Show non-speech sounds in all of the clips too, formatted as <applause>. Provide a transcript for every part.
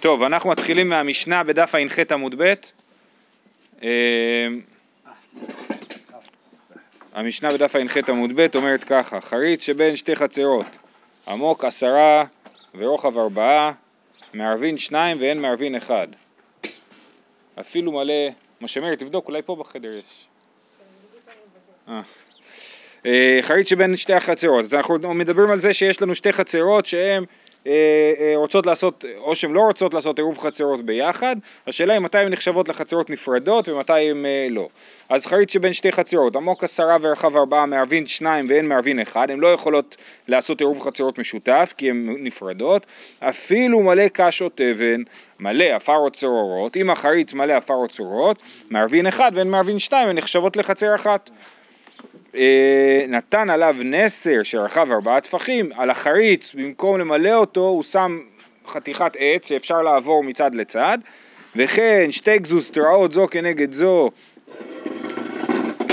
טוב, אנחנו מתחילים מהמשנה בדף ע"ח עמוד ב'. אה, המשנה בדף ע"ח עמוד ב' אומרת ככה, חריץ שבין שתי חצרות, עמוק עשרה ורוחב ארבעה, מערבין שניים ואין מערבין אחד. אפילו מלא, משה מאיר, תבדוק, אולי פה בחדר יש. אה. אה, חריץ שבין שתי החצרות, אז אנחנו מדברים על זה שיש לנו שתי חצרות שהן רוצות לעשות, או שהן לא רוצות לעשות עירוב חצרות ביחד, השאלה היא מתי הן נחשבות לחצרות נפרדות ומתי הן אה, לא. אז חריץ שבין שתי חצרות, עמוק עשרה ורחב ארבעה מערבין שניים ואין מערבין אחד, הן לא יכולות לעשות עירוב חצרות משותף כי הן נפרדות, אפילו מלא קש או תבן, מלא עפר או צרורות, אם החריץ מלא עפר או צרורות, מערבין אחד ואין מערבין שתיים, הן נחשבות לחצר אחת. אה, נתן עליו נסר שרחב ארבעה טפחים, על החריץ במקום למלא אותו הוא שם חתיכת עץ שאפשר לעבור מצד לצד וכן שתי גזוזתרעות זו כנגד זו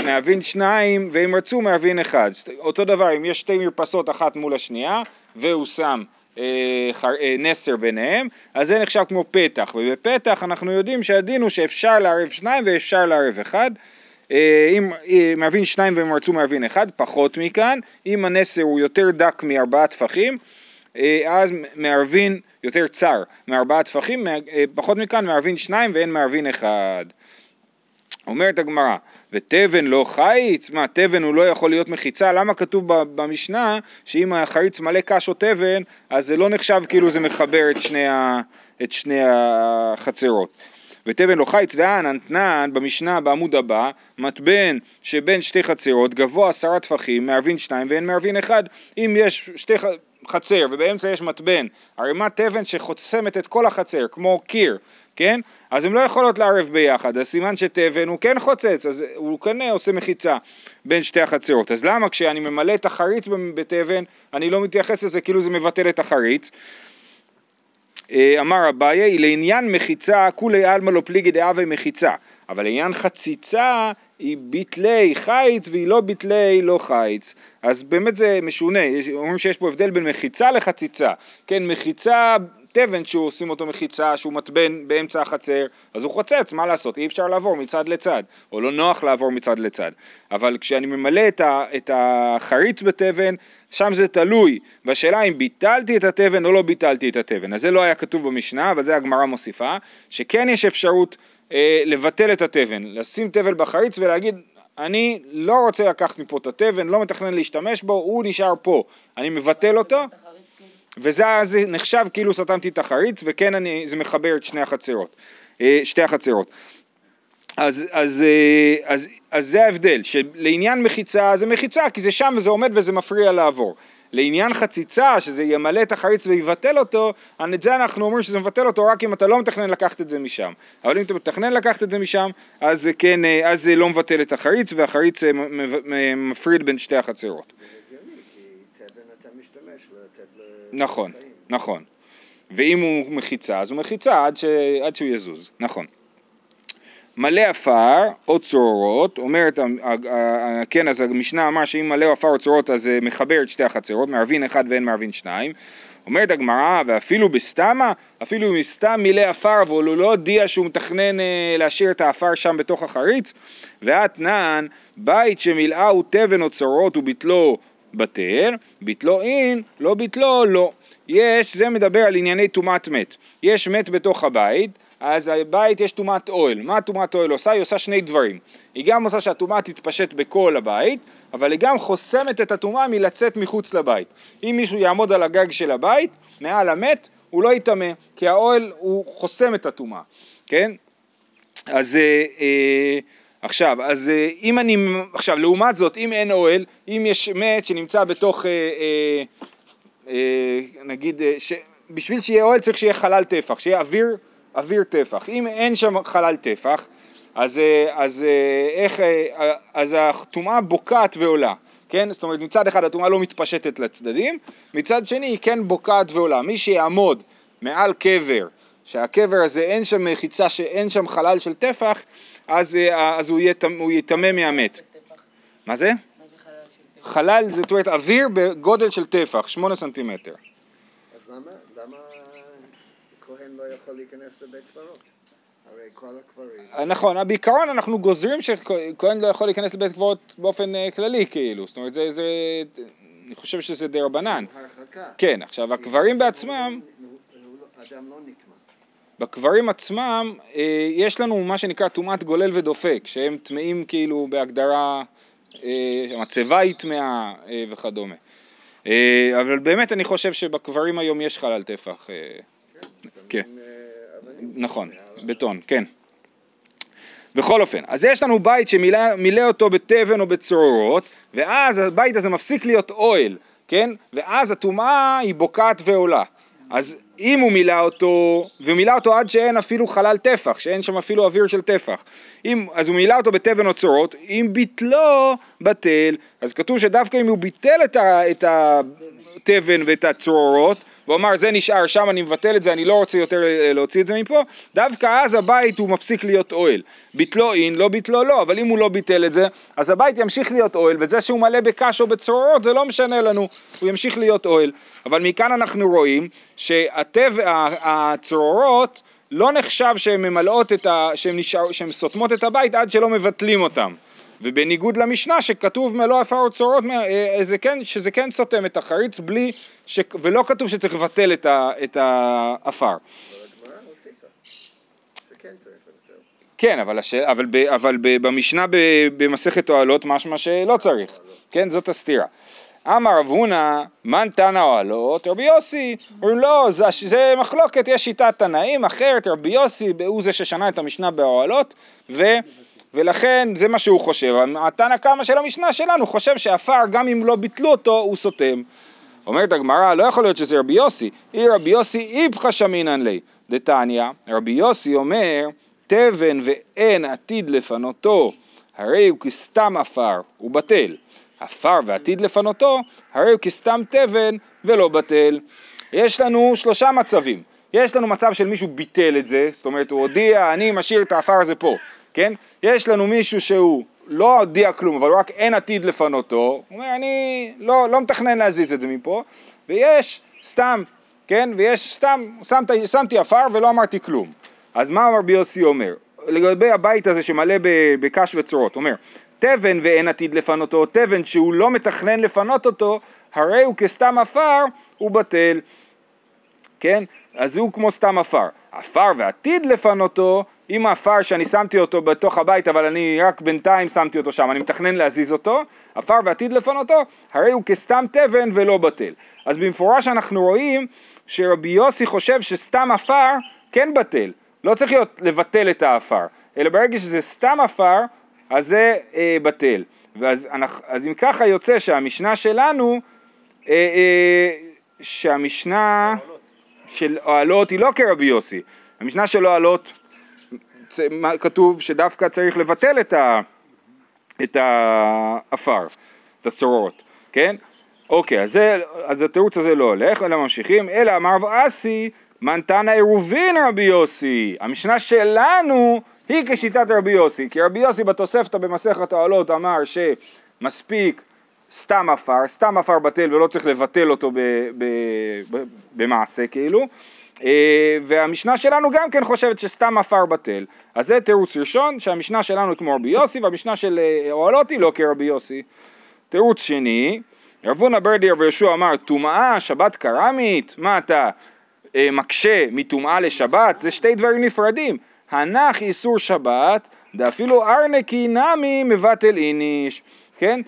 מהווין שניים והם רצו מהווין אחד. אותו דבר אם יש שתי מרפסות אחת מול השנייה והוא שם אה, חר, אה, נסר ביניהם אז זה נחשב כמו פתח ובפתח אנחנו יודעים שהדין הוא שאפשר לערב שניים ואפשר לערב אחד. אה, אם אה, מערבין שניים והם רצו מערבין אחד, פחות מכאן, אם הנסר הוא יותר דק מארבעה טפחים, אה, אז מערבין יותר צר מארבעה טפחים, פחות מכאן מערבין שניים ואין מערבין אחד. אומרת הגמרא, ותבן לא חיץ? מה, תבן הוא לא יכול להיות מחיצה? למה כתוב במשנה שאם החריץ מלא קש או תבן, אז זה לא נחשב כאילו זה מחבר את שני, ה, את שני החצרות? ותבן לא חיץ נתנן במשנה בעמוד הבא, מתבן שבין שתי חצרות גבוה עשרה טפחים, מערבין שתיים ואין מערבין אחד. אם יש שתי חצר ובאמצע יש מתבן, ערימת תבן שחוסמת את כל החצר, כמו קיר, כן? אז הן לא יכולות לערב ביחד, אז סימן שתבן הוא כן חוצץ, אז הוא כן עושה מחיצה בין שתי החצרות. אז למה כשאני ממלא את החריץ בתבן, אני לא מתייחס לזה כאילו זה מבטל את החריץ? אה, אמר אביי, לעניין מחיצה כולי עלמא לא פליגי דאבי מחיצה, אבל לעניין חציצה היא ביטלי חיץ והיא לא ביטלי לא חיץ. אז באמת זה משונה, אומרים שיש פה הבדל בין מחיצה לחציצה. כן, מחיצה, תבן שהוא עושים אותו מחיצה, שהוא מטבן באמצע החצר, אז הוא חוצץ, מה לעשות, אי אפשר לעבור מצד לצד, או לא נוח לעבור מצד לצד. אבל כשאני ממלא את, ה, את החריץ בתבן, שם זה תלוי בשאלה אם ביטלתי את התבן או לא ביטלתי את התבן. אז זה לא היה כתוב במשנה, אבל זה הגמרא מוסיפה, שכן יש אפשרות אה, לבטל את התבן, לשים תבל בחריץ ולהגיד אני לא רוצה לקחת מפה את התבן, לא מתכנן להשתמש בו, הוא נשאר פה, אני מבטל אותו וזה זה נחשב כאילו סתמתי את החריץ וכן אני, זה מחבר את שני החצרות, אה, שתי החצרות. אז, אז, אה, אז, אז זה ההבדל, שלעניין מחיצה זה מחיצה כי זה שם וזה עומד וזה מפריע לעבור. לעניין חציצה, שזה ימלא את החריץ ויבטל אותו, את זה אנחנו אומרים שזה מבטל אותו רק אם אתה לא מתכנן לקחת את זה משם. אבל אם אתה מתכנן לקחת את זה משם, אז כן, אה, אז זה לא מבטל את החריץ, והחריץ מפריד בין שתי החצרות. נכון, נכון. ואם הוא מחיצה, אז הוא מחיצה עד, ש... עד שהוא יזוז, נכון. מלא עפר או צרורות, אומרת, כן, אז המשנה אמר שאם מלא עפר או צרורות אז זה מחבר את שתי החצרות, מערבין אחד ואין מערבין שניים. אומרת הגמרא, ואפילו בסתמה, אפילו אם סתם מילא עפר אבל הוא לא הודיע שהוא מתכנן אה, להשאיר את העפר שם בתוך החריץ, ואתנן, בית שמילאהו תבן או צרורות וביטלו בטל, ביטלו אין, לא ביטלו לא. יש, זה מדבר על ענייני טומאת מת. יש מת בתוך הבית, אז הבית יש טומאת אוהל. מה טומאת אוהל עושה? היא עושה שני דברים. היא גם עושה שהטומאה תתפשט בכל הבית, אבל היא גם חוסמת את הטומאה מלצאת מחוץ לבית. אם מישהו יעמוד על הגג של הבית, מעל המת, הוא לא יטמא, כי האוהל הוא חוסם את הטומאה, כן? אז אה, אה, עכשיו, אז אה, אם אני, עכשיו לעומת זאת, אם אין אוהל, אם יש מת שנמצא בתוך, אה, אה, אה, נגיד, אה, ש, בשביל שיהיה אוהל צריך שיהיה חלל טפח, שיהיה אוויר אוויר טפח. אם אין שם חלל טפח, אז, אה, אז, אה, איך, אה, אז הטומאה בוקעת ועולה, כן? זאת אומרת מצד אחד הטומאה לא מתפשטת לצדדים, מצד שני היא כן בוקעת ועולה. מי שיעמוד מעל קבר, שהקבר הזה אין שם מחיצה, שאין שם חלל של טפח, אז, אז הוא, הוא יטמא מהמת. מה זה? חלל זאת אומרת אוויר בגודל של טפח, שמונה סנטימטר. אז למה, למה כהן לא יכול להיכנס לבית קברות. הרי כל הקברים... נכון, בעיקרון אנחנו גוזרים שכהן לא יכול להיכנס לבית קברות באופן אה, כללי כאילו, זאת אומרת זה, זה אני חושב שזה די רבנן. הרחקה. כן, עכשיו הקברים בעצמם, לא- אדם לא נטמע. בקברים עצמם אה, יש לנו מה שנקרא טומאת גולל ודופק, שהם טמאים כאילו בהגדרה, אה, המצבה היא טמאה אה, וכדומה. אה, אבל באמת אני חושב שבקברים היום יש חלל טפח. כן. נכון, בטון, כן. בכל אופן, אז יש לנו בית שמילא אותו בתבן או בצרורות, ואז הבית הזה מפסיק להיות אוהל, כן? ואז הטומאה היא בוקעת ועולה. אז אם הוא מילא אותו, ומילא אותו עד שאין אפילו חלל טפח, שאין שם אפילו אוויר של טפח, אם, אז הוא מילא אותו בתבן או צרורות, אם ביטלו בטל, אז כתוב שדווקא אם הוא ביטל את, ה, את התבן ואת הצרורות, והוא אמר זה נשאר שם אני מבטל את זה אני לא רוצה יותר אה, להוציא את זה מפה. דווקא אז הבית הוא מפסיק להיות אוהל. ביטלו אין לא ביטלו לא אבל אם הוא לא ביטל את זה אז הבית ימשיך להיות אוהל וזה שהוא מלא בקש או בצרורות זה לא משנה לנו הוא ימשיך להיות אוהל. אבל מכאן אנחנו רואים שהצרורות לא נחשב שהן ממלאות את ה... שהן, נשאר... סותמות את הבית עד שלא מבטלים אותן ובניגוד למשנה שכתוב מלוא עפר וצרורות אה, זה כן, שזה כן סותם את החריץ בלי ש... ולא כתוב שצריך לבטל את, ה... את לבטל. כן, אבל, הש... אבל, ב... אבל ב... במשנה ב... במסכת אוהלות משמע שלא צריך, כן, זאת הסתירה. אמר רב הונא, מן תנא אוהלות? רבי יוסי, אומרים לא, זה, זה מחלוקת, יש שיטת תנאים אחרת, רבי יוסי הוא זה ששנה את המשנה באוהלות, ו... ולכן זה מה שהוא חושב. התנא קמא של המשנה שלנו חושב שעפר גם אם לא ביטלו אותו הוא סותם. אומרת הגמרא לא יכול להיות שזה רבי יוסי, אי רבי יוסי איפכא שמינן ליה, דתניא, רבי יוסי אומר תבן ואין עתיד לפנותו, הרי הוא כסתם עפר, הוא בטל. עפר ועתיד לפנותו, הרי הוא כסתם תבן ולא בטל. יש לנו שלושה מצבים. יש לנו מצב של מישהו ביטל את זה, זאת אומרת הוא הודיע אני משאיר את העפר הזה פה, כן? יש לנו מישהו שהוא לא הודיע כלום, אבל רק אין עתיד לפנותו, הוא אומר אני לא, לא מתכנן להזיז את זה מפה, ויש סתם, כן? ויש סתם, שמת, שמתי עפר ולא אמרתי כלום. אז מה רבי יוסי אומר? לגבי הבית הזה שמלא בקש וצרורות, אומר תבן ואין עתיד לפנותו, תבן שהוא לא מתכנן לפנות אותו, הרי הוא כסתם עפר, הוא בטל, כן? אז הוא כמו סתם עפר. עפר ועתיד לפנותו, אם העפר שאני שמתי אותו בתוך הבית אבל אני רק בינתיים שמתי אותו שם, אני מתכנן להזיז אותו, עפר ועתיד לפנותו, הרי הוא כסתם תבן ולא בטל. אז במפורש אנחנו רואים שרבי יוסי חושב שסתם עפר כן בטל, לא צריך להיות לבטל את העפר, אלא ברגע שזה סתם עפר, אז זה אה, בטל. ואז אנחנו, אז אם ככה יוצא שהמשנה שלנו, אה, אה, שהמשנה של אוהלות היא לא כרבי יוסי, המשנה של אוהלות כתוב שדווקא צריך לבטל את, העפר, את הצרורות, כן? אוקיי, אז, זה, אז התירוץ הזה לא הולך, אלא ממשיכים, אלא אמר רב אסי, מנתנא עירובין רבי יוסי, המשנה שלנו היא כשיטת רבי יוסי, כי רבי יוסי בתוספתא במסכת העולות אמר שמספיק סתם עפר, סתם עפר בטל ולא צריך לבטל אותו במעשה כאילו, והמשנה שלנו גם כן חושבת שסתם עפר בטל, אז זה תירוץ ראשון, שהמשנה שלנו כמו רבי יוסי והמשנה של אה, אוהלות היא לא כרבי יוסי. תירוץ שני, רב הונא ברדי רבי אמר, טומאה, שבת קרמית, מה אתה אה, מקשה מטומאה לשבת? זה שתי דברים נפרדים. הנח איסור שבת, דאפילו ארנקי נמי מבטל איניש, כן?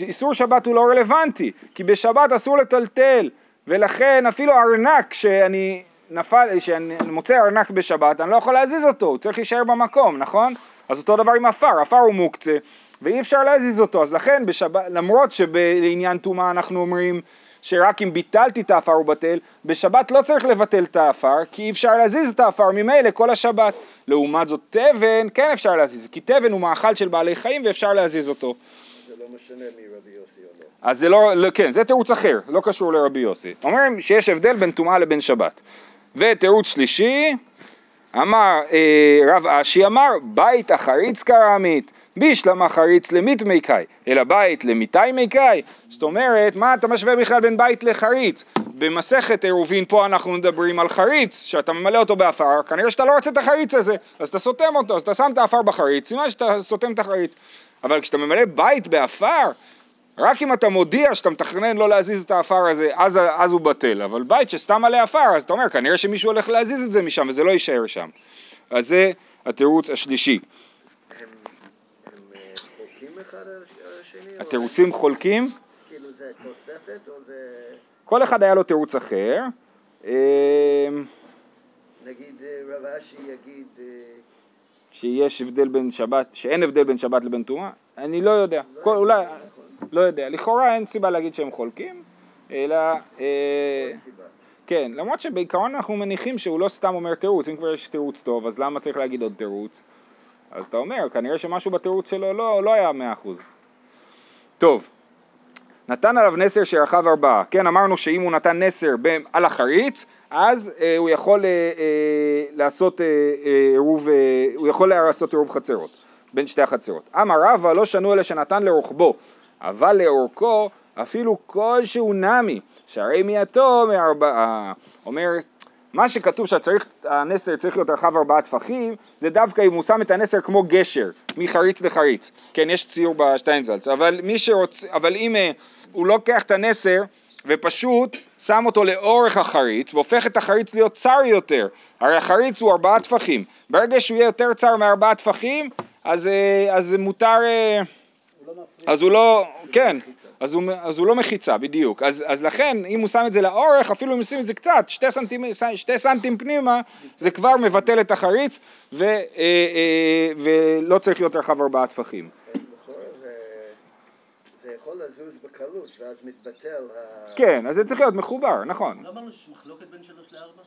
איסור שבת הוא לא רלוונטי, כי בשבת אסור לטלטל, ולכן אפילו ארנק שאני נפל, שאני מוצא ארנק בשבת, אני לא יכול להזיז אותו, הוא צריך להישאר במקום, נכון? אז אותו דבר עם עפר, עפר הוא מוקצה, ואי אפשר להזיז אותו, אז לכן בשבת, למרות שבעניין טומאה אנחנו אומרים שרק אם ביטלתי את העפר הוא בטל, בשבת לא צריך לבטל את העפר, כי אי אפשר להזיז את העפר ממילא כל השבת. לעומת זאת תבן כן אפשר להזיז, כי תבן הוא מאכל של בעלי חיים ואפשר להזיז אותו. זה לא משנה מי רבי יוסי או לא. אז זה לא, לא כן, זה תירוץ אחר, לא קשור לרבי יוסי. אומרים שיש הבדל בין טומאה לבין שבת. ותירוץ שלישי, אמר אה, רב אשי אמר, בית החריץ קרמית, בישלמה חריץ למית מיקאי, אלא בית למיתי מיקאי. זאת אומרת, מה אתה משווה בכלל בין בית לחריץ? במסכת עירובין פה אנחנו מדברים על חריץ, שאתה ממלא אותו באפר, כנראה שאתה לא רוצה את החריץ הזה, אז אתה סותם אותו, אז אתה שם את האפר בחריץ, סימן שאתה סותם את החריץ. אבל כשאתה ממלא בית באפר, רק אם אתה מודיע שאתה מתכנן לא להזיז את האפר הזה, אז, אז הוא בטל. אבל בית שסתם מלא עפר, אז אתה אומר, כנראה שמישהו הולך להזיז את זה משם וזה לא יישאר שם. אז זה התירוץ השלישי. הם הם, אה, חולקים אחד על השני? או- התירוצים חולקים, כאילו זה תוספת או זה... כל אחד היה לו תירוץ אחר. אה, נגיד אה, רב אשי יגיד... אה, שיש הבדל בין שבת, שאין הבדל בין שבת לבין טומאה? אני לא יודע. לא כל, אולי, נכון. לא יודע. לכאורה אין סיבה להגיד שהם חולקים, אלא... אה. כן, למרות שבעיקרון אנחנו מניחים שהוא לא סתם אומר תירוץ, אם כבר יש תירוץ טוב, אז למה צריך להגיד עוד תירוץ? אז אתה אומר, כנראה שמשהו בתירוץ שלו לא, לא היה מאה אחוז. טוב, נתן עליו נסר שרכב ארבעה, כן אמרנו שאם הוא נתן נסר על החריץ, אז אה, הוא יכול אה, אה, לעשות אה, אה, עירוב, אה, הוא יכול לעשות עירוב חצרות, בין שתי החצרות. אמר רבא לא שנו אלא שנתן לרוחבו, אבל לאורכו אפילו כלשהו נמי, שהרי מיעטו מארבעה. אומר, מה שכתוב שהצריך, הנסר צריך להיות רחב ארבעה טפחים, זה דווקא אם הוא שם את הנסר כמו גשר, מחריץ לחריץ. כן, יש ציור בשטיינזלץ, אבל מי שרוצה, אבל אם אה, הוא לוקח את הנסר ופשוט שם אותו לאורך החריץ והופך את החריץ להיות צר יותר, הרי החריץ הוא ארבעה טפחים, ברגע שהוא יהיה יותר צר מארבעה טפחים, אז, אה, אז מותר, אה, אז הוא לא, כן, אז הוא, אז הוא לא מחיצה, בדיוק. אז, אז לכן, אם הוא שם את זה לאורך, אפילו אם ישים את זה קצת, שתי סנטים, שתי סנטים פנימה, זה כבר מבטל את החריץ, ו, אה, אה, ולא צריך להיות רחב ארבעה טפחים. זה... יכול לזוז בקלות ואז מתבטל ה... כן, אז זה צריך להיות מחובר, נכון. לא אמרנו שיש מחלוקת בין שלוש לארבע?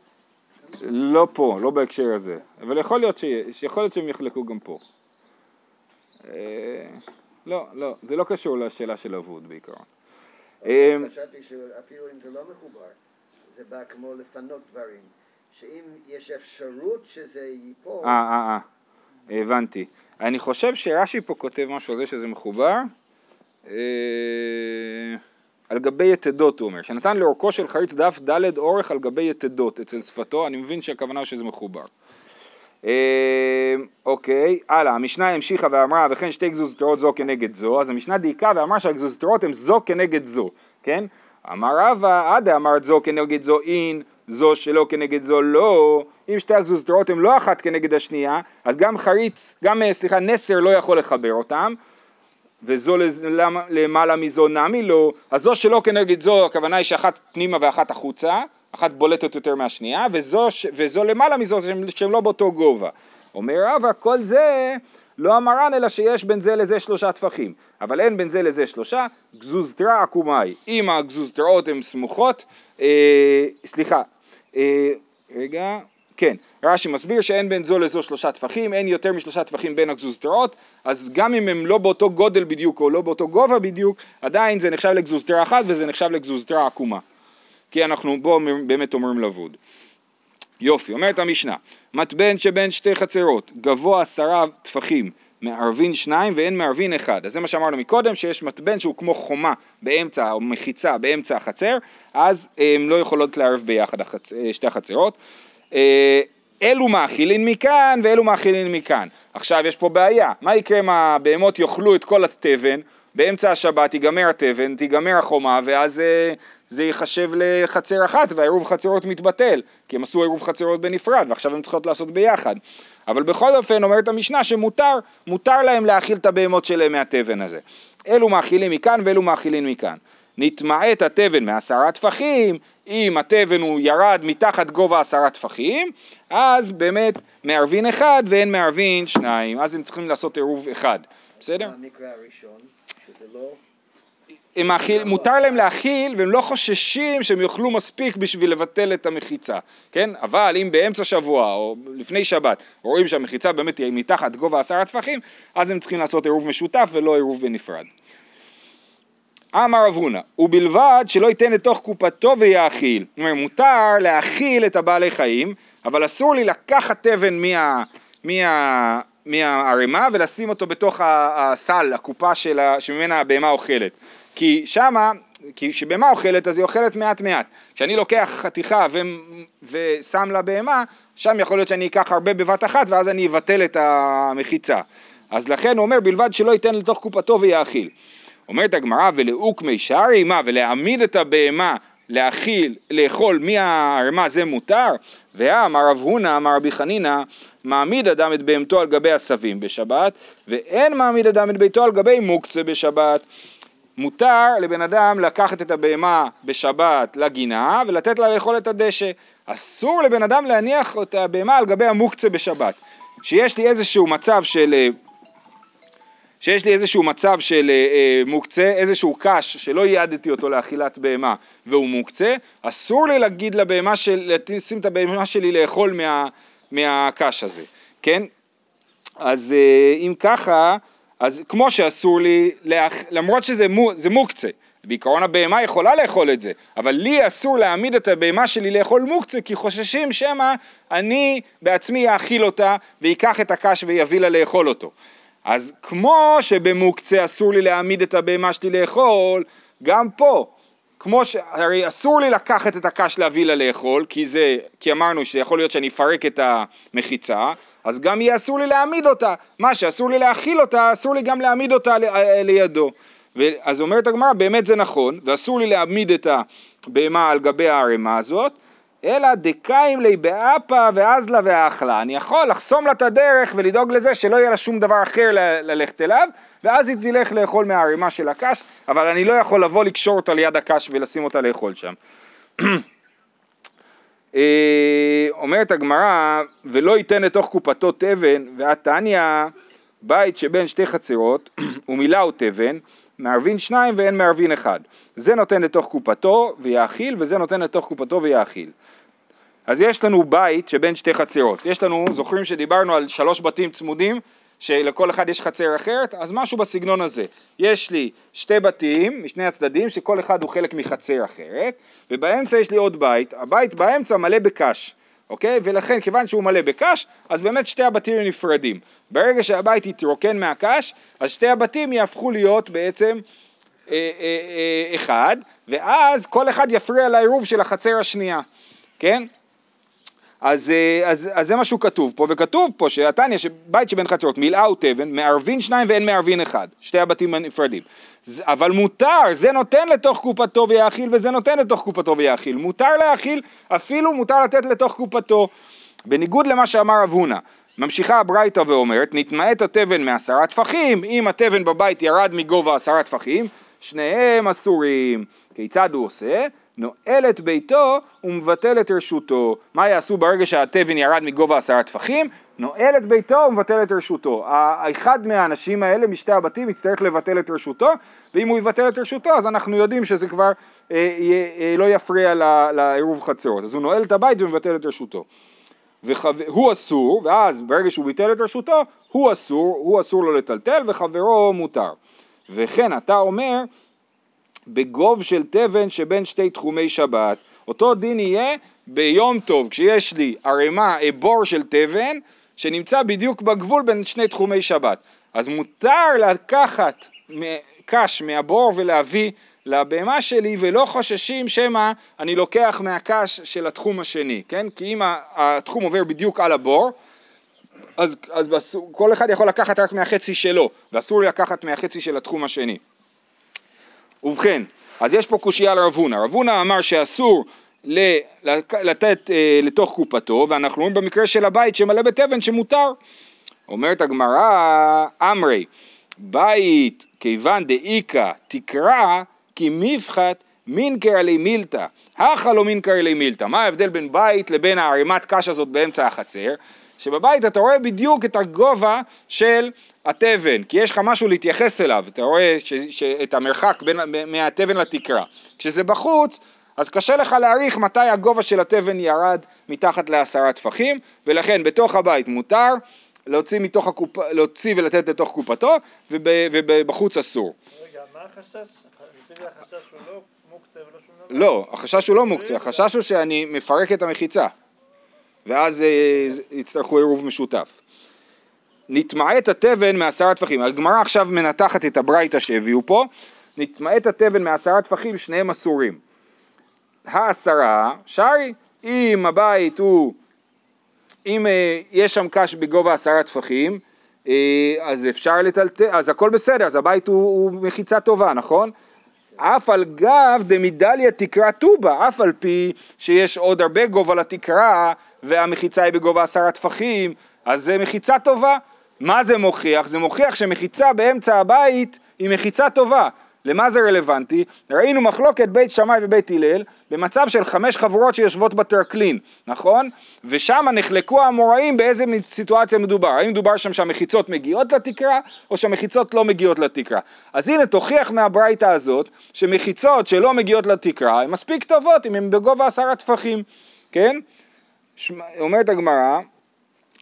לא פה, לא בהקשר הזה. אבל יכול להיות, שיש, יכול להיות שהם יחלקו גם פה. לא, לא, זה לא קשור לשאלה של אבוד בעיקרון. אה, חשבתי שאפילו אם זה לא מחובר, זה בא כמו לפנות דברים. שאם יש אפשרות שזה ייפול, אה, אה, אה, הבנתי. אני חושב שרש"י פה כותב משהו על זה שזה מחובר. אה, על גבי יתדות הוא אומר, שנתן לאורכו של חריץ דף ד' אורך על גבי יתדות אצל שפתו, אני מבין שהכוונה שזה מחובר. אה, אוקיי, הלאה, המשנה המשיכה ואמרה וכן שתי גזוזתרות זו כנגד זו, אז המשנה דייקה ואמרה שהגזוזתרות הן זו כנגד זו, כן? אמר רבא, עדה אמרת זו כנגד זו אין, זו שלא כנגד זו לא, אם שתי הגזוזתרות הן לא אחת כנגד השנייה, אז גם חריץ, גם אה, סליחה נסר לא יכול לחבר אותם, וזו למעלה מזו נמי לא, אז זו שלא כנגד זו, הכוונה היא שאחת פנימה ואחת החוצה, אחת בולטת יותר מהשנייה, וזו, וזו למעלה מזו שהן לא באותו גובה. אומר רבא, כל זה לא המרן אלא שיש בין זה לזה שלושה טפחים, אבל אין בין זה לזה שלושה, גזוזתרה עקומאי. אם הגזוזתראות הן סמוכות, אה, סליחה, אה, רגע, כן, רש"י מסביר שאין בין זו לזו שלושה טפחים, אין יותר משלושה טפחים בין הגזוזתרות, אז גם אם הם לא באותו גודל בדיוק או לא באותו גובה בדיוק, עדיין זה נחשב לגזוזתרה אחת וזה נחשב לגזוזתרה עקומה. כי אנחנו בו באמת אומרים לבוד. יופי, אומרת המשנה, מתבן שבין שתי חצרות, גבוה עשרה טפחים, מערבין שניים ואין מערבין אחד. אז זה מה שאמרנו מקודם, שיש מתבן שהוא כמו חומה באמצע, או מחיצה באמצע החצר, אז הן לא יכולות לערב ביחד. אה, שתי החצרות. אה, אלו מאכילין מכאן ואלו מאכילין מכאן. עכשיו יש פה בעיה, מה יקרה אם הבהמות יאכלו את כל התבן, באמצע השבת ייגמר התבן, תיגמר החומה, ואז אה, זה ייחשב לחצר אחת והעירוב חצרות מתבטל, כי הם עשו עירוב חצרות בנפרד ועכשיו הם צריכות לעשות ביחד. אבל בכל אופן אומרת המשנה שמותר, מותר להם להאכיל את הבהמות שלהם מהתבן הזה. אלו מאכילים מכאן ואלו מאכילים מכאן. נתמעט התבן מעשרה טפחים, אם התבן הוא ירד מתחת גובה עשרה טפחים, אז באמת מערבין אחד ואין מערבין שניים, אז הם צריכים לעשות עירוב אחד, בסדר? המקרה הראשון, שזה לא... הם מאכיל, מותר להם להאכיל והם לא חוששים שהם יאכלו מספיק בשביל לבטל את המחיצה, כן? אבל אם באמצע שבוע או לפני שבת רואים שהמחיצה באמת היא מתחת גובה עשרה טפחים, אז הם צריכים לעשות עירוב משותף ולא עירוב בנפרד. אמר רב הונא, ובלבד שלא ייתן לתוך קופתו ויאכיל. זאת אומרת, מותר להאכיל את הבעלי חיים, אבל אסור לי לקחת תבן מה, מה, מהערימה ולשים אותו בתוך הסל, הקופה של ה, שממנה הבהמה אוכלת. כי שמה, כי כשבהמה אוכלת אז היא אוכלת מעט מעט. כשאני לוקח חתיכה ו, ושם לה בהמה, שם יכול להיות שאני אקח הרבה בבת אחת ואז אני אבטל את המחיצה. אז לכן הוא אומר בלבד שלא ייתן לתוך קופתו ויאכיל. אומרת הגמרא ולאוקמי שערי מה ולהעמיד את הבהמה להאכיל, לאכול מהערמה זה מותר? ואמר רב הונא אמר רבי חנינא מעמיד אדם את בהמתו על גבי עשבים בשבת ואין מעמיד אדם את ביתו על גבי מוקצה בשבת מותר לבן אדם לקחת את הבהמה בשבת לגינה ולתת לה לאכול את הדשא. אסור לבן אדם להניח את הבהמה על גבי המוקצה בשבת. שיש לי איזשהו מצב של אה, שיש לי איזשהו מצב של אה, אה, מוקצה, איזשהו קש שלא ייעדתי אותו לאכילת בהמה והוא מוקצה, אסור לי להגיד לבהמה של, לשים את הבהמה שלי לאכול מה, מהקש הזה, כן? אז אה, אם ככה, אז כמו שאסור לי, לאכ... למרות שזה מו, מוקצה, בעיקרון הבהמה יכולה לאכול את זה, אבל לי אסור להעמיד את הבהמה שלי לאכול מוקצה כי חוששים שמא אני בעצמי אאכיל אותה ויקח את הקש ויביא לה לאכול אותו. אז כמו שבמוקצה אסור לי להעמיד את הבהמה שלי לאכול, גם פה, כמו ש... הרי אסור לי לקחת את הקש להביא לה לאכול, כי זה, כי אמרנו שיכול להיות שאני אפרק את המחיצה, אז גם יהיה אסור לי להעמיד אותה. מה שאסור לי להאכיל אותה, אסור לי גם להעמיד אותה אה, לידו. אז אומרת הגמרא, באמת זה נכון, ואסור לי להעמיד את הבהמה על גבי הערימה הזאת, אלא דקאים לי באפה ואזלה ואכלה. אני יכול לחסום לה את הדרך ולדאוג לזה שלא יהיה לה שום דבר אחר ל- ללכת אליו, ואז היא תלך לאכול מהערימה של הקש, אבל אני לא יכול לבוא לקשור אותה ליד הקש ולשים אותה לאכול שם. <clears throat> אה, אומרת הגמרא, ולא ייתן לתוך קופתו תבן, ועתניא בית שבין שתי חצרות, <clears throat> ומילאו תבן, מערבין שניים ואין מערבין אחד. זה נותן לתוך קופתו ויאכיל, וזה נותן לתוך קופתו ויאכיל. אז יש לנו בית שבין שתי חצרות. יש לנו, זוכרים שדיברנו על שלוש בתים צמודים, שלכל אחד יש חצר אחרת? אז משהו בסגנון הזה. יש לי שתי בתים משני הצדדים, שכל אחד הוא חלק מחצר אחרת, ובאמצע יש לי עוד בית, הבית באמצע מלא בקש. אוקיי? ולכן כיוון שהוא מלא בקש, אז באמת שתי הבתים נפרדים. ברגע שהבית יתרוקן מהקש, אז שתי הבתים יהפכו להיות בעצם אה, אה, אה, אחד, ואז כל אחד יפריע לעירוב של החצר השנייה, כן? אז, אה, אז, אז זה מה שהוא כתוב פה, וכתוב פה שהתניא, שבית שבין חצרות, מילאהו תבן, מערבין שניים ואין מערבין אחד, שתי הבתים הנפרדים. אבל מותר, זה נותן לתוך קופתו ויאכיל וזה נותן לתוך קופתו ויאכיל. מותר להאכיל, אפילו מותר לתת לתוך קופתו. בניגוד למה שאמר רב הונא, ממשיכה הברייתא ואומרת, נתמעט התבן מעשרה טפחים, אם התבן בבית ירד מגובה עשרה טפחים, שניהם אסורים. כיצד הוא עושה? נועל את ביתו ומבטל את רשותו. מה יעשו ברגע שהתבן ירד מגובה עשרה טפחים? נועל את ביתו ומבטל את רשותו. האחד מהאנשים האלה משתי הבתים יצטרך לבטל את רשותו, ואם הוא יבטל את רשותו אז אנחנו יודעים שזה כבר אה, אה, לא יפריע לעירוב חצרות. אז הוא נועל את הבית ומבטל את רשותו. והוא אסור, ואז ברגע שהוא ביטל את רשותו, הוא אסור, הוא אסור לו לטלטל וחברו מותר. וכן אתה אומר בגוב של תבן שבין שתי תחומי שבת. אותו דין יהיה ביום טוב, כשיש לי ערימה, בור של תבן, שנמצא בדיוק בגבול בין שני תחומי שבת. אז מותר לקחת קש מהבור ולהביא לבהמה שלי ולא חוששים שמא אני לוקח מהקש של התחום השני, כן? כי אם התחום עובר בדיוק על הבור, אז, אז בסור, כל אחד יכול לקחת רק מהחצי שלו, ואסור לקחת מהחצי של התחום השני. ובכן, אז יש פה קושייה לרב הונא. רב הונא אמר שאסור לתת אה, לתוך קופתו, ואנחנו רואים במקרה של הבית שמלא בתבן שמותר. אומרת הגמרא, אמרי, בית כיוון דאיכא תקרא כי מפחת מינקר עלי מילתא, הכא לא מינקר עלי מילתא. מה ההבדל בין בית לבין הערימת קש הזאת באמצע החצר? שבבית אתה רואה בדיוק את הגובה של התבן, כי יש לך משהו להתייחס אליו, אתה רואה ש, ש, את המרחק בין, מהתבן לתקרה. כשזה בחוץ, אז קשה לך להעריך מתי הגובה של התבן ירד מתחת לעשרה טפחים, ולכן בתוך הבית מותר להוציא, מתוך הקופ... להוציא ולתת לתוך קופתו, וב... ובחוץ אסור. רגע, מה החשש? החשש הוא לא מוקצה ולא שום דבר? לא, החשש הוא לא מוקצה, החשש הוא שאני מפרק את המחיצה. ואז אה, יצטרכו עירוב משותף. נתמעט התבן מעשרה טפחים. הגמרא עכשיו מנתחת את הברייתא שהביאו פה, נתמעט התבן מעשרה טפחים, שניהם אסורים. העשרה, שרי, אם הבית הוא, אם אה, יש שם קש בגובה עשרה טפחים, אה, אז אפשר לטלטל, אז הכל בסדר, אז הבית הוא, הוא מחיצה טובה, נכון? אף על גב דמדליה תקרה טובה, אף על פי שיש עוד הרבה גובה לתקרה והמחיצה היא בגובה עשרה טפחים, אז זה מחיצה טובה. מה זה מוכיח? זה מוכיח שמחיצה באמצע הבית היא מחיצה טובה. למה זה רלוונטי? ראינו מחלוקת בית שמאי ובית הלל במצב של חמש חבורות שיושבות בטרקלין, נכון? ושם נחלקו האמוראים באיזה סיטואציה מדובר, האם מדובר שם שהמחיצות מגיעות לתקרה או שהמחיצות לא מגיעות לתקרה. אז הנה תוכיח מהברייתא הזאת שמחיצות שלא מגיעות לתקרה הן מספיק טובות אם הן בגובה עשרה טפחים, כן? אומרת הגמרא,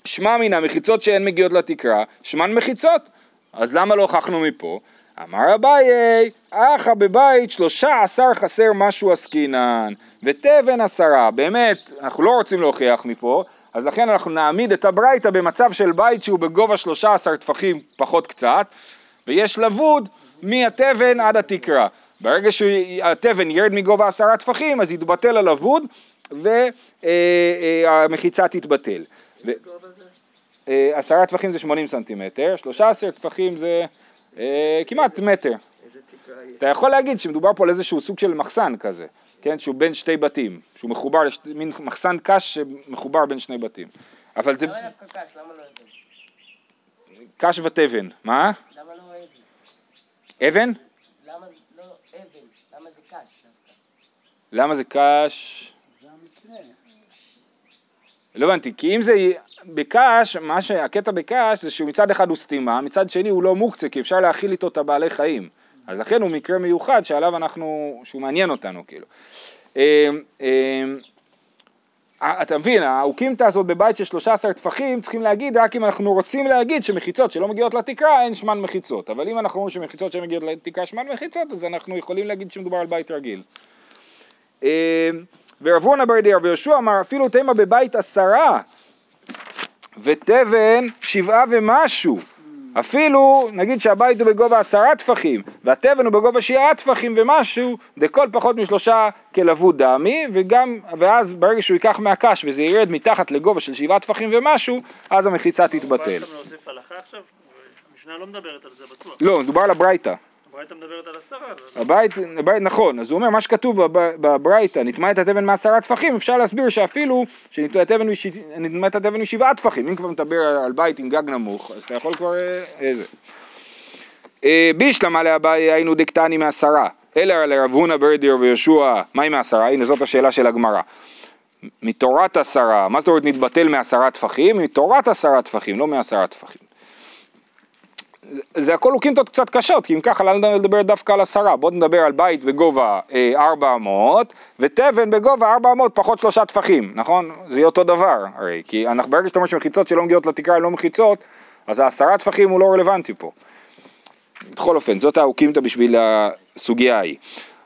שמע מן המחיצות שהן מגיעות לתקרה, שמן מחיצות. אז למה לא הוכחנו מפה? אמר אביי, אחא בבית שלושה עשר חסר משהו עסקינן, ותבן עשרה. באמת, אנחנו לא רוצים להוכיח מפה, אז לכן אנחנו נעמיד את הברייתא במצב של בית שהוא בגובה שלושה עשר טפחים פחות קצת, ויש לבוד מהתבן עד התקרה. ברגע שהתבן ירד מגובה עשרה טפחים, אז יתבטל הלבוד והמחיצה תתבטל. אה, עשרה טפחים זה 80 סנטימטר, 13 טפחים זה אה, כמעט מטר. אתה יכול להגיד שמדובר פה על איזשהו סוג של מחסן כזה, כן, שהוא בין שתי בתים, שהוא מחובר. מין מחסן קש שמחובר בין שני בתים. אבל זה למה דווקא קש? למה לא אבן? קש ותבן, מה? למה לא אבן? אבן? למה לא אבן? למה זה קש דווקא? למה זה קש? לא הבנתי, כי אם זה בקש, מה שהקטע בקש זה שהוא מצד אחד הוא סתימה, מצד שני הוא לא מוקצה, כי אפשר להאכיל איתו את הבעלי חיים. אז לכן הוא מקרה מיוחד שעליו אנחנו, שהוא מעניין אותנו כאילו. אה, אה, אתה מבין, האוקימתא הזאת בבית של 13 טפחים צריכים להגיד רק אם אנחנו רוצים להגיד שמחיצות שלא מגיעות לתקרה אין שמן מחיצות, אבל אם אנחנו אומרים שמחיצות שלא מגיעות לתקרה שמן מחיצות אז אנחנו יכולים להגיד שמדובר על בית רגיל. ורב הונא בר ידיעה רבי יהושע אמר אפילו תימא בבית עשרה ותבן שבעה ומשהו אפילו נגיד שהבית הוא בגובה עשרה טפחים והתבן הוא בגובה שבעה טפחים ומשהו דכל פחות משלושה כלבוד דמי וגם ואז ברגע שהוא ייקח מהקש וזה ירד מתחת לגובה של שבעה טפחים ומשהו אז המחיצה תתבטל. לא מדברת על זה בטוח. לא, מדובר על הברייתא. הברייתא מדברת על עשרה. הבית, נכון, אז הוא אומר מה שכתוב בב- בברייתא, נטמע את התבן מעשרה טפחים, אפשר להסביר שאפילו שנטמע את התבן משבעה טפחים, אם כבר מדבר על בית עם גג נמוך, אז אתה יכול כבר אה, איזה. אה, בישלמה לאביי היינו דקטני מעשרה, אלא לרב הונא ברדי רבי יהושע, מהי מעשרה? הנה זאת השאלה של הגמרא. מתורת עשרה, מה זאת אומרת נתבטל מעשרה טפחים? מתורת עשרה טפחים, לא מעשרה טפחים. זה הכל אוקימתות קצת קשות, כי אם ככה למה לדבר דווקא על עשרה? בוא נדבר על בית בגובה אה, 400 ותבן בגובה 400 פחות שלושה טפחים, נכון? זה יהיה אותו דבר הרי, כי אנחנו, ברגע שאתה אומר שמחיצות שלא מגיעות לתקרה הן לא מחיצות, אז העשרה טפחים הוא לא רלוונטי פה. בכל אופן, זאת האוקימתא בשביל הסוגיה ההיא.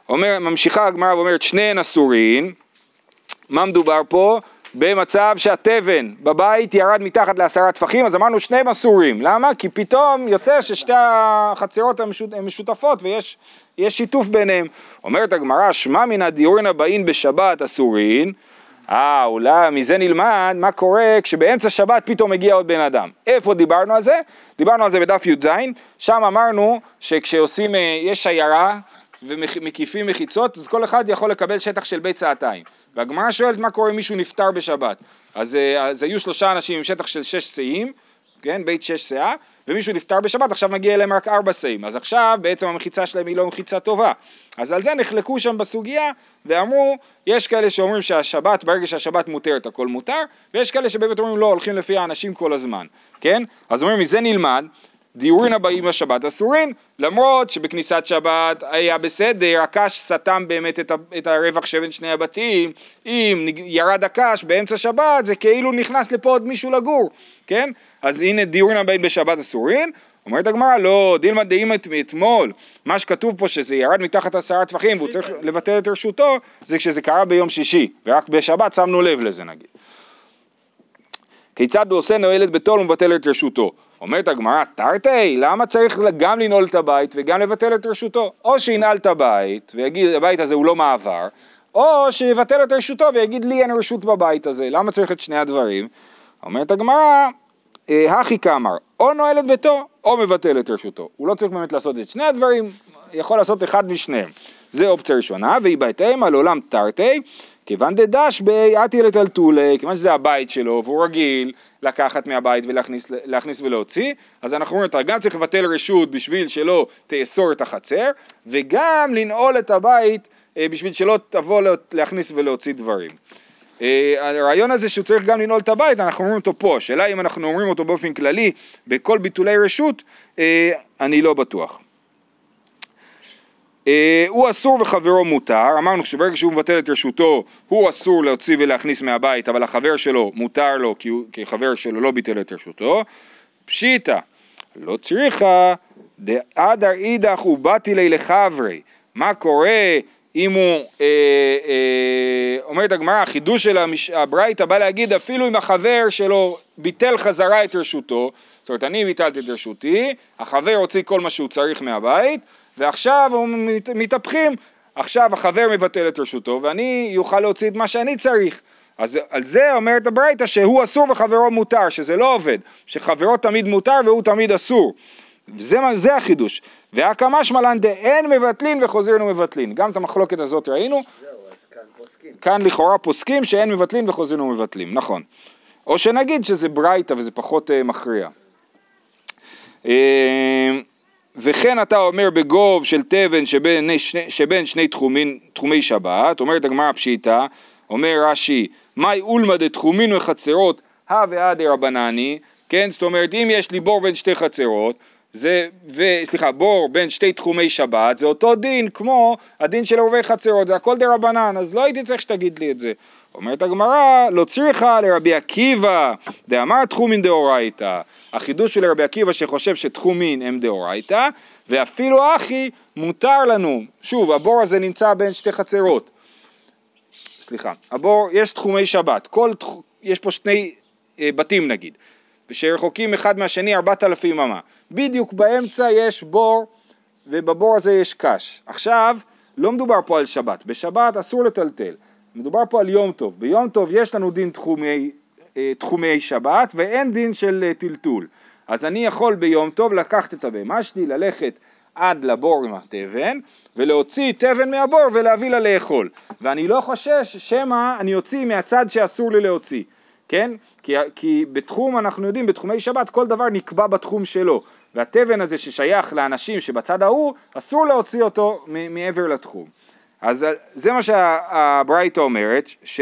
אומר, ממשיכה הגמרא ואומרת שניהן אסורין, מה מדובר פה? במצב שהתבן בבית ירד מתחת לעשרה טפחים, אז אמרנו שניהם אסורים. למה? כי פתאום יוצא ששתי החצרות הן משותפות ויש יש שיתוף ביניהם. אומרת הגמרא, שמע מן הדיורין הבאין בשבת אסורין, אה, אולי מזה נלמד מה קורה כשבאמצע שבת פתאום מגיע עוד בן אדם. איפה דיברנו על זה? דיברנו על זה בדף י"ז, שם אמרנו שכשעושים, אה, יש שיירה ומקיפים מחיצות, אז כל אחד יכול לקבל שטח של בית צעתיים. והגמרא שואלת מה קורה אם מישהו נפטר בשבת. אז, אה, אז היו שלושה אנשים עם שטח של שש שאים, כן, בית שש שאה, ומישהו נפטר בשבת, עכשיו מגיע אליהם רק ארבע שאים. אז עכשיו בעצם המחיצה שלהם היא לא מחיצה טובה. אז על זה נחלקו שם בסוגיה, ואמרו, יש כאלה שאומרים שהשבת, ברגע שהשבת מותרת הכל מותר, ויש כאלה שבאמת אומרים לא, הולכים לפי האנשים כל הזמן, כן? אז אומרים, מזה נלמד, דיורין הבאים בשבת אסורין, למרות שבכניסת שבת היה בסדר, הקש סתם באמת את, הרווח שבין שני הבתים, אם ירד הקש באמצע שבת זה כאילו נכנס לפה עוד מישהו לגור, כן? אז הנה דיורין הבאים בשבת אסורין, אומרת הגמרא לא, דילמה דאימא אתמול, מה שכתוב פה שזה ירד מתחת עשרה טפחים והוא צריך לבטל את רשותו, זה כשזה קרה ביום שישי, ורק בשבת שמנו לב לזה נגיד. כיצד הוא עושה נועלת ביתו ומבטל את רשותו? אומרת הגמרא, תרתי, למה צריך גם לנעול את הבית וגם לבטל את רשותו? או שינעל את הבית ויגיד הבית הזה הוא לא מעבר, או שיבטל את רשותו ויגיד לי אין רשות בבית הזה, למה צריך את שני הדברים? אומרת הגמרא, אה, הכי כאמר, או נועל את ביתו או מבטל את רשותו. הוא לא צריך באמת לעשות את שני הדברים, יכול לעשות אחד משניהם. זה אופציה ראשונה, והיא בהתאם על עולם תרתי, כיוון דדש באתי לטלטולי, כיוון שזה הבית שלו והוא רגיל לקחת מהבית ולהכניס ולהוציא, אז אנחנו אומרים, אתה גם צריך לבטל רשות בשביל שלא תאסור את החצר, וגם לנעול את הבית אה, בשביל שלא תבוא להכניס ולהוציא דברים. אה, הרעיון הזה שהוא צריך גם לנעול את הבית, אנחנו אומרים אותו פה, השאלה אם אנחנו אומרים אותו באופן כללי בכל ביטולי רשות, אה, אני לא בטוח. הוא אסור וחברו מותר, אמרנו שברגע שהוא מבטל את רשותו הוא אסור להוציא ולהכניס מהבית אבל החבר שלו מותר לו כי, הוא, כי חבר שלו לא ביטל את רשותו, פשיטא, לא צריכה דאדר אידך ובאתי לי לחברי, מה קורה אם הוא, אה, אה, אומרת הגמרא, החידוש של הברייתא בא להגיד אפילו אם החבר שלו ביטל חזרה את רשותו, זאת אומרת אני ביטלתי את רשותי, החבר הוציא כל מה שהוא צריך מהבית, ועכשיו הם מת, מתהפכים, עכשיו החבר מבטל את רשותו ואני אוכל להוציא את מה שאני צריך. אז על זה אומרת הברייתא שהוא אסור וחברו מותר, שזה לא עובד, שחברו תמיד מותר והוא תמיד אסור. זה, זה החידוש. והקמא שמלן דאין מבטלין וחוזרין ומבטלין. גם את המחלוקת הזאת ראינו. זהו, אז כאן פוסקים. כאן לכאורה פוסקים שאין מבטלין וחוזרין ומבטלים, נכון. או שנגיד שזה ברייתא וזה פחות uh, מכריע. Uh, וכן אתה אומר בגוב של תבן שבין שני, שבין שני תחומין, תחומי שבת, אומרת הגמרא פשיטא, אומר רש"י, מאי אולמא דתחומין וחצרות, הא והא דרבנני, כן, זאת אומרת אם יש לי בור בין שתי חצרות, זה, ו, סליחה, בור בין שתי תחומי שבת, זה אותו דין כמו הדין של עורבי חצרות, זה הכל דה רבנן, אז לא הייתי צריך שתגיד לי את זה. אומרת הגמרא, לא צריכה לרבי עקיבא, דאמר תחומין דאורייתא. החידוש של רבי עקיבא שחושב שתחומין הם דאורייתא, ואפילו אחי מותר לנו, שוב, הבור הזה נמצא בין שתי חצרות. סליחה, הבור, יש תחומי שבת, כל, יש פה שני אה, בתים נגיד, ושרחוקים אחד מהשני ארבעת אלפים אמה. בדיוק באמצע יש בור ובבור הזה יש קש. עכשיו, לא מדובר פה על שבת, בשבת אסור לטלטל, מדובר פה על יום טוב. ביום טוב יש לנו דין תחומי, אה, תחומי שבת ואין דין של אה, טלטול. אז אני יכול ביום טוב לקחת את הבהמה שלי, ללכת עד לבור עם התבן ולהוציא תבן מהבור ולהביא לה לאכול. ואני לא חושש שמא אני אוציא מהצד שאסור לי להוציא. כן? כי, כי בתחום, אנחנו יודעים, בתחומי שבת כל דבר נקבע בתחום שלו, והתבן הזה ששייך לאנשים שבצד ההוא, אסור להוציא אותו מעבר לתחום. אז זה מה שהברייתא אומרת, ש,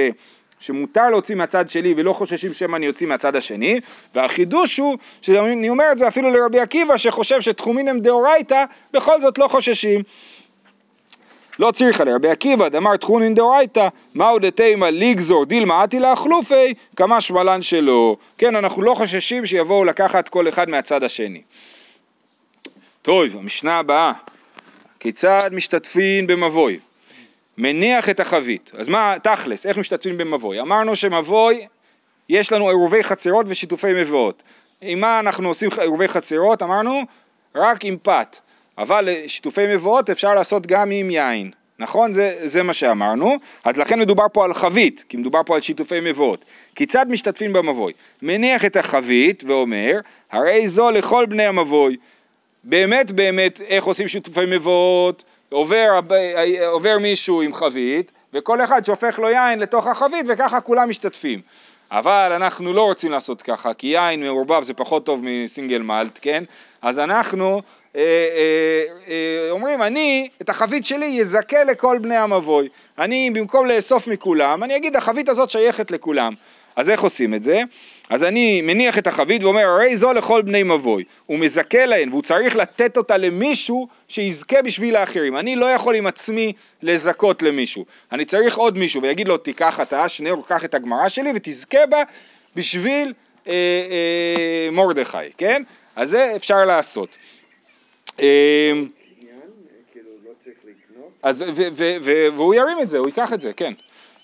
שמותר להוציא מהצד שלי ולא חוששים שמא אני אוציא מהצד השני, והחידוש הוא, שאני אומר את זה אפילו לרבי עקיבא שחושב שתחומין הם דאורייתא, בכל זאת לא חוששים. לא צריכה לרבי עקיבא דאמר תחונין דאורייתא מהו דתימה לגזור דילמה עתי לאכלופי כמה שמלן שלו כן אנחנו לא חוששים שיבואו לקחת כל אחד מהצד השני. טוב המשנה הבאה. כיצד משתתפים במבוי מניח את החבית אז מה תכלס איך משתתפים במבוי אמרנו שמבוי יש לנו עירובי חצרות ושיתופי מבואות עם מה אנחנו עושים עירובי חצרות אמרנו רק עם פת אבל שיתופי מבואות אפשר לעשות גם עם יין, נכון? זה, זה מה שאמרנו, אז לכן מדובר פה על חבית, כי מדובר פה על שיתופי מבואות. כיצד משתתפים במבוי? מניח את החבית ואומר, הרי זו לכל בני המבוי. באמת באמת איך עושים שיתופי מבואות? עובר, עובר מישהו עם חבית, וכל אחד שופך לו יין לתוך החבית וככה כולם משתתפים. אבל אנחנו לא רוצים לעשות ככה, כי יין מעורבב זה פחות טוב מסינגל מלט, כן? אז אנחנו אה, אה, אה, אומרים, אני את החבית שלי יזכה לכל בני המבוי. אני במקום לאסוף מכולם, אני אגיד החבית הזאת שייכת לכולם. אז איך עושים את זה? אז אני מניח את החבית ואומר, הרי זו לכל בני מבוי. הוא מזכה להן והוא צריך לתת אותה למישהו שיזכה בשביל האחרים. אני לא יכול עם עצמי לזכות למישהו. אני צריך עוד מישהו ויגיד לו, תיקח אתה, שניאור, קח את הגמרא שלי ותזכה בה בשביל אה, אה, מרדכי, כן? אז זה אפשר לעשות. אמ, כאילו, לא אז, והוא ירים את זה, הוא ייקח את זה, כן.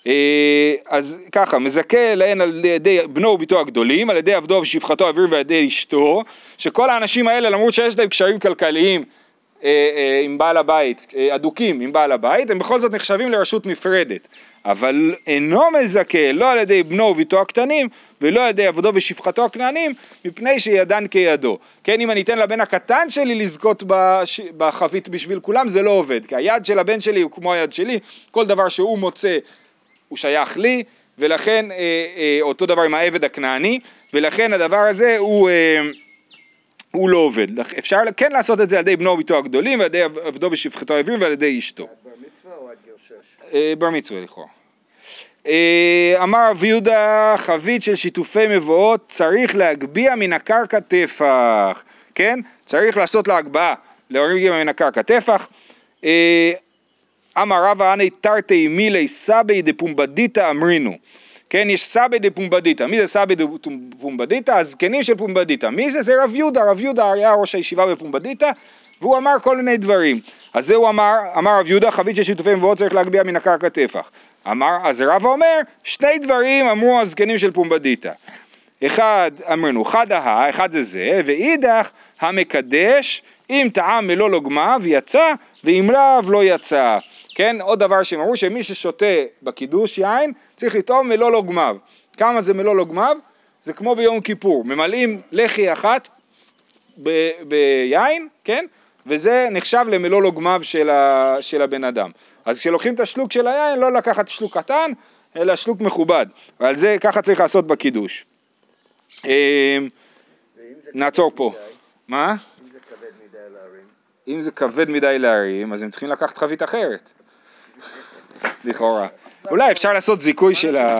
אה, אז ככה, מזכה להן על ידי בנו וביתו הגדולים, על ידי עבדו ושפחתו האוויר ועל ידי אשתו, שכל האנשים האלה למרות שיש להם קשרים כלכליים אה, אה, עם בעל הבית, אדוקים עם בעל הבית, הם בכל זאת נחשבים לרשות נפרדת. אבל אינו מזכה לא על ידי בנו וביתו הקטנים ולא על ידי עבדו ושפחתו הכנענים מפני שידן כידו. כן, אם אני אתן לבן הקטן שלי לזכות. בחבית בשביל כולם זה לא עובד, כי היד של הבן שלי הוא כמו היד שלי, כל דבר שהוא מוצא הוא שייך לי, ולכן אה, אה, אותו דבר עם העבד הכנעני, ולכן הדבר הזה הוא... אה, הוא לא עובד. אפשר כן לעשות את זה על ידי בנו וביתו הגדולים, ועל ידי עבדו ושפחתו העברים ועל ידי אשתו. בר מצווה או עד גיל שש? בר מצווה לכאורה. אמר רב יהודה חבית של שיתופי מבואות צריך להגביה מן הקרקע טפח, כן? צריך לעשות לה הגבהה, להוריד מן הקרקע טפח. אמר רבא אנא תרתי מילי סבי דפומבדיתא אמרינו. כן, יש סבי דפומבדיתא. מי זה סבי דפומבדיתא? הזקנים של פומבדיתא. מי זה? זה רב יהודה. רב יהודה היה ראש הישיבה בפומבדיתא, והוא אמר כל מיני דברים. אז זה הוא אמר, אמר רב יהודה, חבית של שיתופי מבואות צריך להגביה מן הקרקע טפח. אמר, אז רבא אומר, שני דברים אמרו הזקנים של פומבדיתא. אחד אמרנו חדה, אחד זה זה, ואידך המקדש אם טעם מלוא לוגמיו יצא ואם לאו לא יצא. כן, עוד דבר שהם אמרו שמי ששותה בקידוש יין צריך לטעום מלוא לוגמיו. כמה זה מלוא לוגמיו? זה כמו ביום כיפור, ממלאים לחי אחת ב- ביין, כן? וזה נחשב למלוא לוגמיו של, ה- של הבן אדם. אז כשלוקחים את השלוק של היין, לא לקחת שלוק קטן, אלא שלוק מכובד. ועל זה ככה צריך לעשות בקידוש. זה נעצור פה. מה? אם זה כבד מדי להרים, אם זה כבד מדי להרים, אז הם צריכים לקחת חבית אחרת. לכאורה. אולי אפשר לעשות זיכוי של ה...